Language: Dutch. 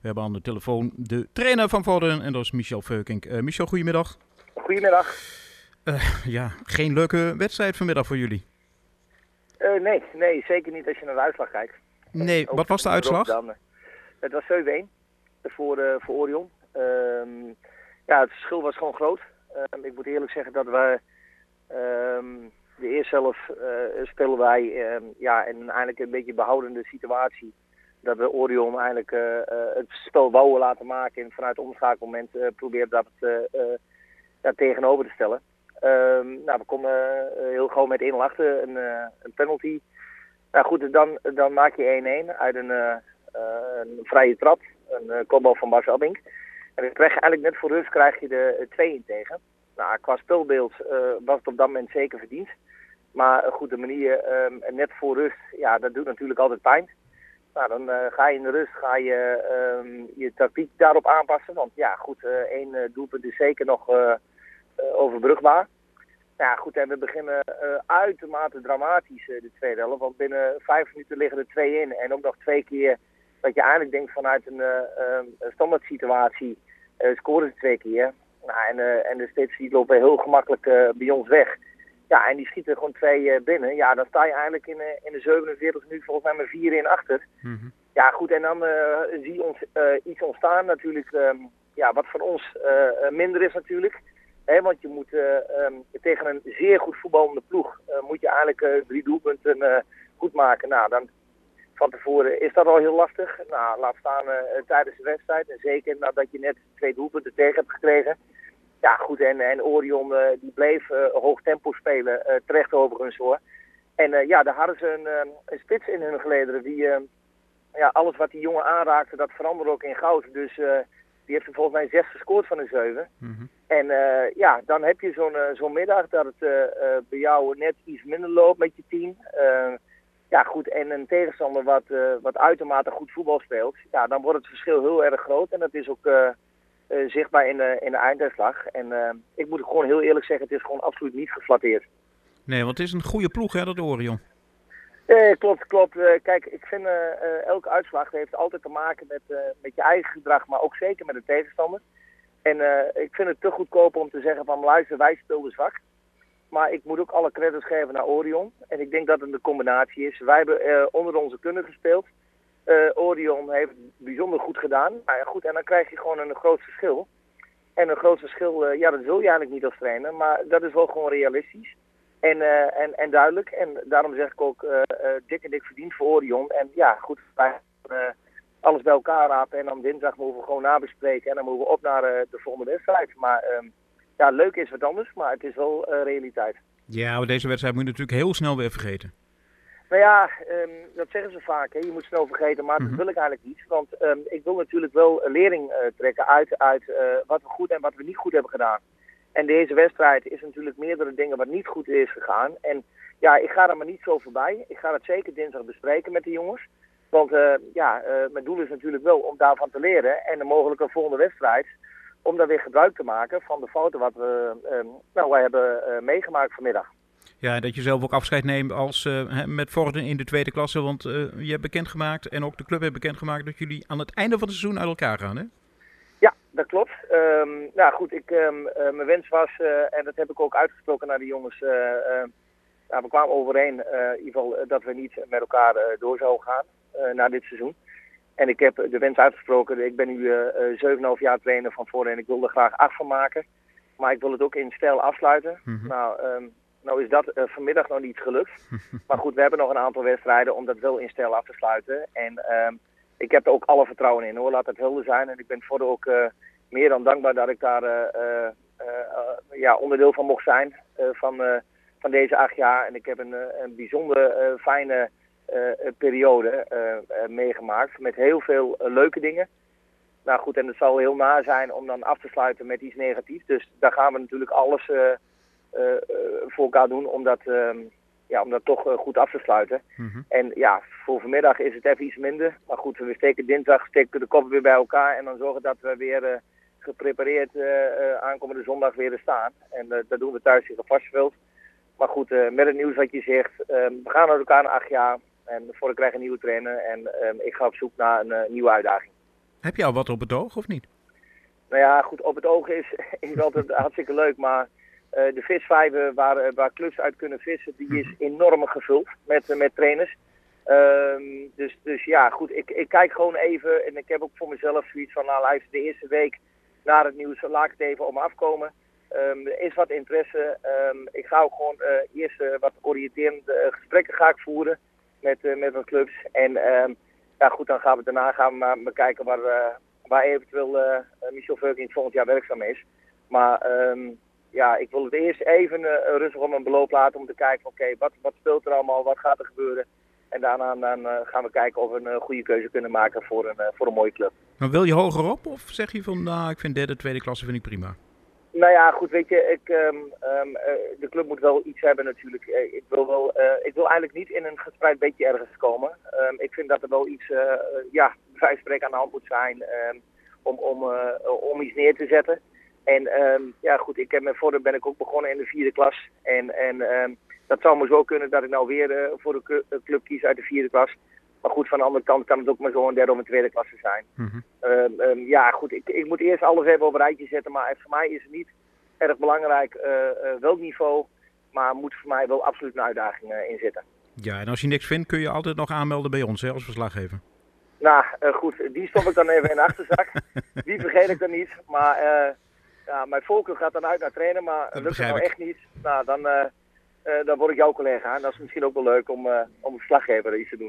We hebben aan de telefoon de trainer van Vorden en dat is Michel Veukink. Uh, Michel, goedemiddag. Goedemiddag. Uh, ja, geen leuke wedstrijd vanmiddag voor jullie? Uh, nee, nee, zeker niet als je naar de uitslag kijkt. Nee, wat was de uitslag? Dan, het was 7-1 voor, voor Orion. Ehm, ja, het verschil was gewoon groot. Ehm, ik moet eerlijk zeggen dat we um, de eerste helft spelen wij ja, in eigenlijk een beetje behoudende situatie. Dat we Orion eigenlijk uh, het spel wouden laten maken en vanuit het omschakelmoment uh, proberen dat ja, tegenover te stellen. nou, we komen heel gewoon met 1 achter, een, een penalty. Nou goed, dan, dan maak je 1-1 uit een, een vrije trap, een kopbal van Bas Abink. En dan krijg je eigenlijk net voor rust krijg je de 2 in tegen. Nou, qua spelbeeld was het op dat moment zeker verdiend. Maar een goede manier, um, net voor rust, ja, dat doet natuurlijk altijd pijn. Nou, dan uh, ga je in de rust ga je um, je tactiek daarop aanpassen. Want ja, goed, uh, één doelpunt is zeker nog overbrugbaar. Nou ja, goed, en we beginnen uitermate dramatisch de tweede helft. Want binnen vijf minuten liggen er twee in. En ook nog twee keer dat je eigenlijk denkt vanuit een, een standaard situatie scoren ze twee keer. Nou, en, en de steeds die lopen heel gemakkelijk bij ons weg. Ja, en die schieten gewoon twee uh, binnen. Ja, dan sta je eigenlijk in, in de 47 minuten volgens mij met vier in achter. Mm -hmm. Ja, goed, en dan zie je ons iets ontstaan natuurlijk, um, ja, wat voor ons minder is natuurlijk. Hè, want je moet um, tegen een zeer goed voetballende ploeg, moet je eigenlijk drie doelpunten goed maken. Nou, dan van tevoren is dat al heel lastig. Nou, laat staan uh, tijdens de wedstrijd. En zeker nadat je net twee doelpunten tegen hebt gekregen. Ja, goed. En, en Orion uh, die bleef uh, hoog tempo spelen. terecht overigens hoor. En ja, daar hadden ze een, een spits in hun gelederen. Die, ja, alles wat die jongen aanraakte, dat veranderde ook in goud. Dus die heeft er volgens mij zes gescoord van de zeven. Mm -hmm. En ja, dan heb je zo'n zo'n middag dat het bij jou net iets minder loopt met je team ja, goed, en een tegenstander wat, wat uitermate goed voetbal speelt, ja, dan wordt het verschil heel erg groot. En dat is ook uh, uh, zichtbaar in de, in de einduitslag. En ik moet gewoon heel eerlijk zeggen, het is gewoon absoluut niet geflatteerd. Nee, want het is een goede ploeg, hè, dat Orion. Eh, klopt, klopt. kijk, ik vind elke uitslag heeft altijd te maken met, met je eigen gedrag, maar ook zeker met de tegenstander. En ik vind het te goedkoop om te zeggen van luister, wij speelden zwak. Maar ik moet ook alle credits geven naar Orion. En ik denk dat het een combinatie is. Wij hebben onder onze kunnen gespeeld. Uh, Orion heeft bijzonder goed gedaan. Nou ja, goed, en dan krijg je gewoon een groot verschil. En een groot verschil, uh, ja, dat wil je eigenlijk niet als trainer. Maar dat is wel gewoon realistisch. En, en, en duidelijk. En daarom zeg ik ook dik en dik verdiend voor Orion. En ja, goed, wij alles bij elkaar rapen. En dan dinsdag moeten we gewoon nabespreken. En dan moeten we op naar de volgende wedstrijd. Maar... Um, ja, leuk is wat anders, maar het is wel uh, realiteit. Ja, maar deze wedstrijd moet je natuurlijk heel snel weer vergeten. Nou ja, um, dat zeggen ze vaak. Hè. Je moet snel vergeten, maar mm -hmm. dat wil ik eigenlijk niet. Want um, ik wil natuurlijk wel lering uh, trekken uit, uit uh, wat we goed en wat we niet goed hebben gedaan. En deze wedstrijd is natuurlijk meerdere dingen wat niet goed is gegaan. En ja, ik ga er maar niet zo voorbij. Ik ga het zeker dinsdag bespreken met de jongens. Want uh, ja, mijn doel is natuurlijk wel om daarvan te leren. En de mogelijke volgende wedstrijd om daar weer gebruik te maken van de fouten wat we uh, nou, wij hebben meegemaakt vanmiddag. Ja, dat je zelf ook afscheid neemt als, uh, met Vorden in de tweede klasse. Want je hebt bekendgemaakt en ook de club heeft bekendgemaakt dat jullie aan het einde van het seizoen uit elkaar gaan, hè? Ja, dat klopt. Um, nou goed, ik, um, mijn wens was, en dat heb ik ook uitgesproken naar de jongens, nou, we kwamen overeen in ieder geval dat we niet met elkaar door zouden gaan na dit seizoen. En ik heb de wens uitgesproken. Ik ben nu uh, 7,5 jaar trainer van voren en ik wil er graag acht van maken. Maar ik wil het ook in stijl afsluiten. Mm -hmm. Nou, um, nou is dat uh, vanmiddag nog niet gelukt. maar goed, we hebben nog een aantal wedstrijden om dat wel in stijl af te sluiten. En um, ik heb er ook alle vertrouwen in hoor, laat het helder zijn. En ik ben voor ook uh, meer dan dankbaar dat ik daar uh, ja, onderdeel van mocht zijn van, van deze acht jaar. En ik heb een, een bijzonder fijne periode meegemaakt met heel veel leuke dingen. Nou goed, en het zal heel na zijn om dan af te sluiten met iets negatiefs. Dus daar gaan we natuurlijk alles voor elkaar doen om dat, ehm, ja, om dat toch goed af te sluiten. Mm -hmm. En ja, voor vanmiddag is het even iets minder. Maar goed, we steken dinsdag steken de koppen weer bij elkaar en dan zorgen dat we weer geprepareerd aankomende zondag weer er staan. En dat doen we thuis in Varsveld. Maar goed, met het nieuws wat je zegt, ehm, we gaan naar elkaar na acht jaar. En voor ik krijg een nieuwe trainer en um, ik ga op zoek naar een nieuwe uitdaging. Heb je al wat op het oog of niet? Nou ja, goed, op het oog is, is altijd hartstikke leuk, maar de visvijver waar, waar clubs uit kunnen vissen, die is enorm gevuld met, met trainers. Ehm, dus, dus ja, goed, ik, ik kijk gewoon even en ik heb ook voor mezelf zoiets van, nou luister, de eerste week na het nieuws, laat ik het even om afkomen. Um, er is wat interesse. Um, ik ga ook gewoon uh, eerst uh, wat oriënterende gesprekken ga ik voeren met, met wat clubs. En ja, goed, dan gaan we daarna gaan we maar bekijken waar, waar eventueel Michel Veuking volgend jaar werkzaam is. Maar ja, ik wil het eerst even rustig om een beloop laten om te kijken, oké, wat, wat speelt er allemaal, wat gaat er gebeuren? En daarna dan, gaan we kijken of we een goede keuze kunnen maken voor een, voor een mooie club. Maar wil je hoger op of zeg je van, nou, ik vind derde, tweede klasse vind ik prima? Nou ja, goed, weet je, ik, um, um, de club moet wel iets hebben natuurlijk. ik, wil wel, uh, ik wil eigenlijk niet in een gespreid beetje ergens komen. Um, ik vind dat er wel iets, uh, ja, bij spreken aan de hand moet zijn om, om, om iets neer te zetten. En ja, goed, ik heb met voordeel ben ik ook begonnen in de vierde klas. En, en dat zou maar zo kunnen dat ik nou weer voor de club kies uit de vierde klas. Maar goed, van de andere kant kan het ook maar zo een derde of een tweede klasse zijn. Mhm. Um, ja, goed, ik, ik moet eerst alles even op een rijtje zetten. Maar voor mij is het niet erg belangrijk uh, uh, welk niveau. Maar moet voor mij wel absoluut een uitdaging in zitten. Ja, en als je niks vindt, kun je altijd nog aanmelden bij ons hè, als verslaggever. Nou, goed, die stop ik dan even in de achterzak. die vergeet ik dan niet. Maar ja, mijn focus gaat dan uit naar trainen. Maar dat lukt het nou echt niet. Nou, dan, dan word ik jouw collega. En dat is misschien ook wel leuk om, om verslaggever iets te doen.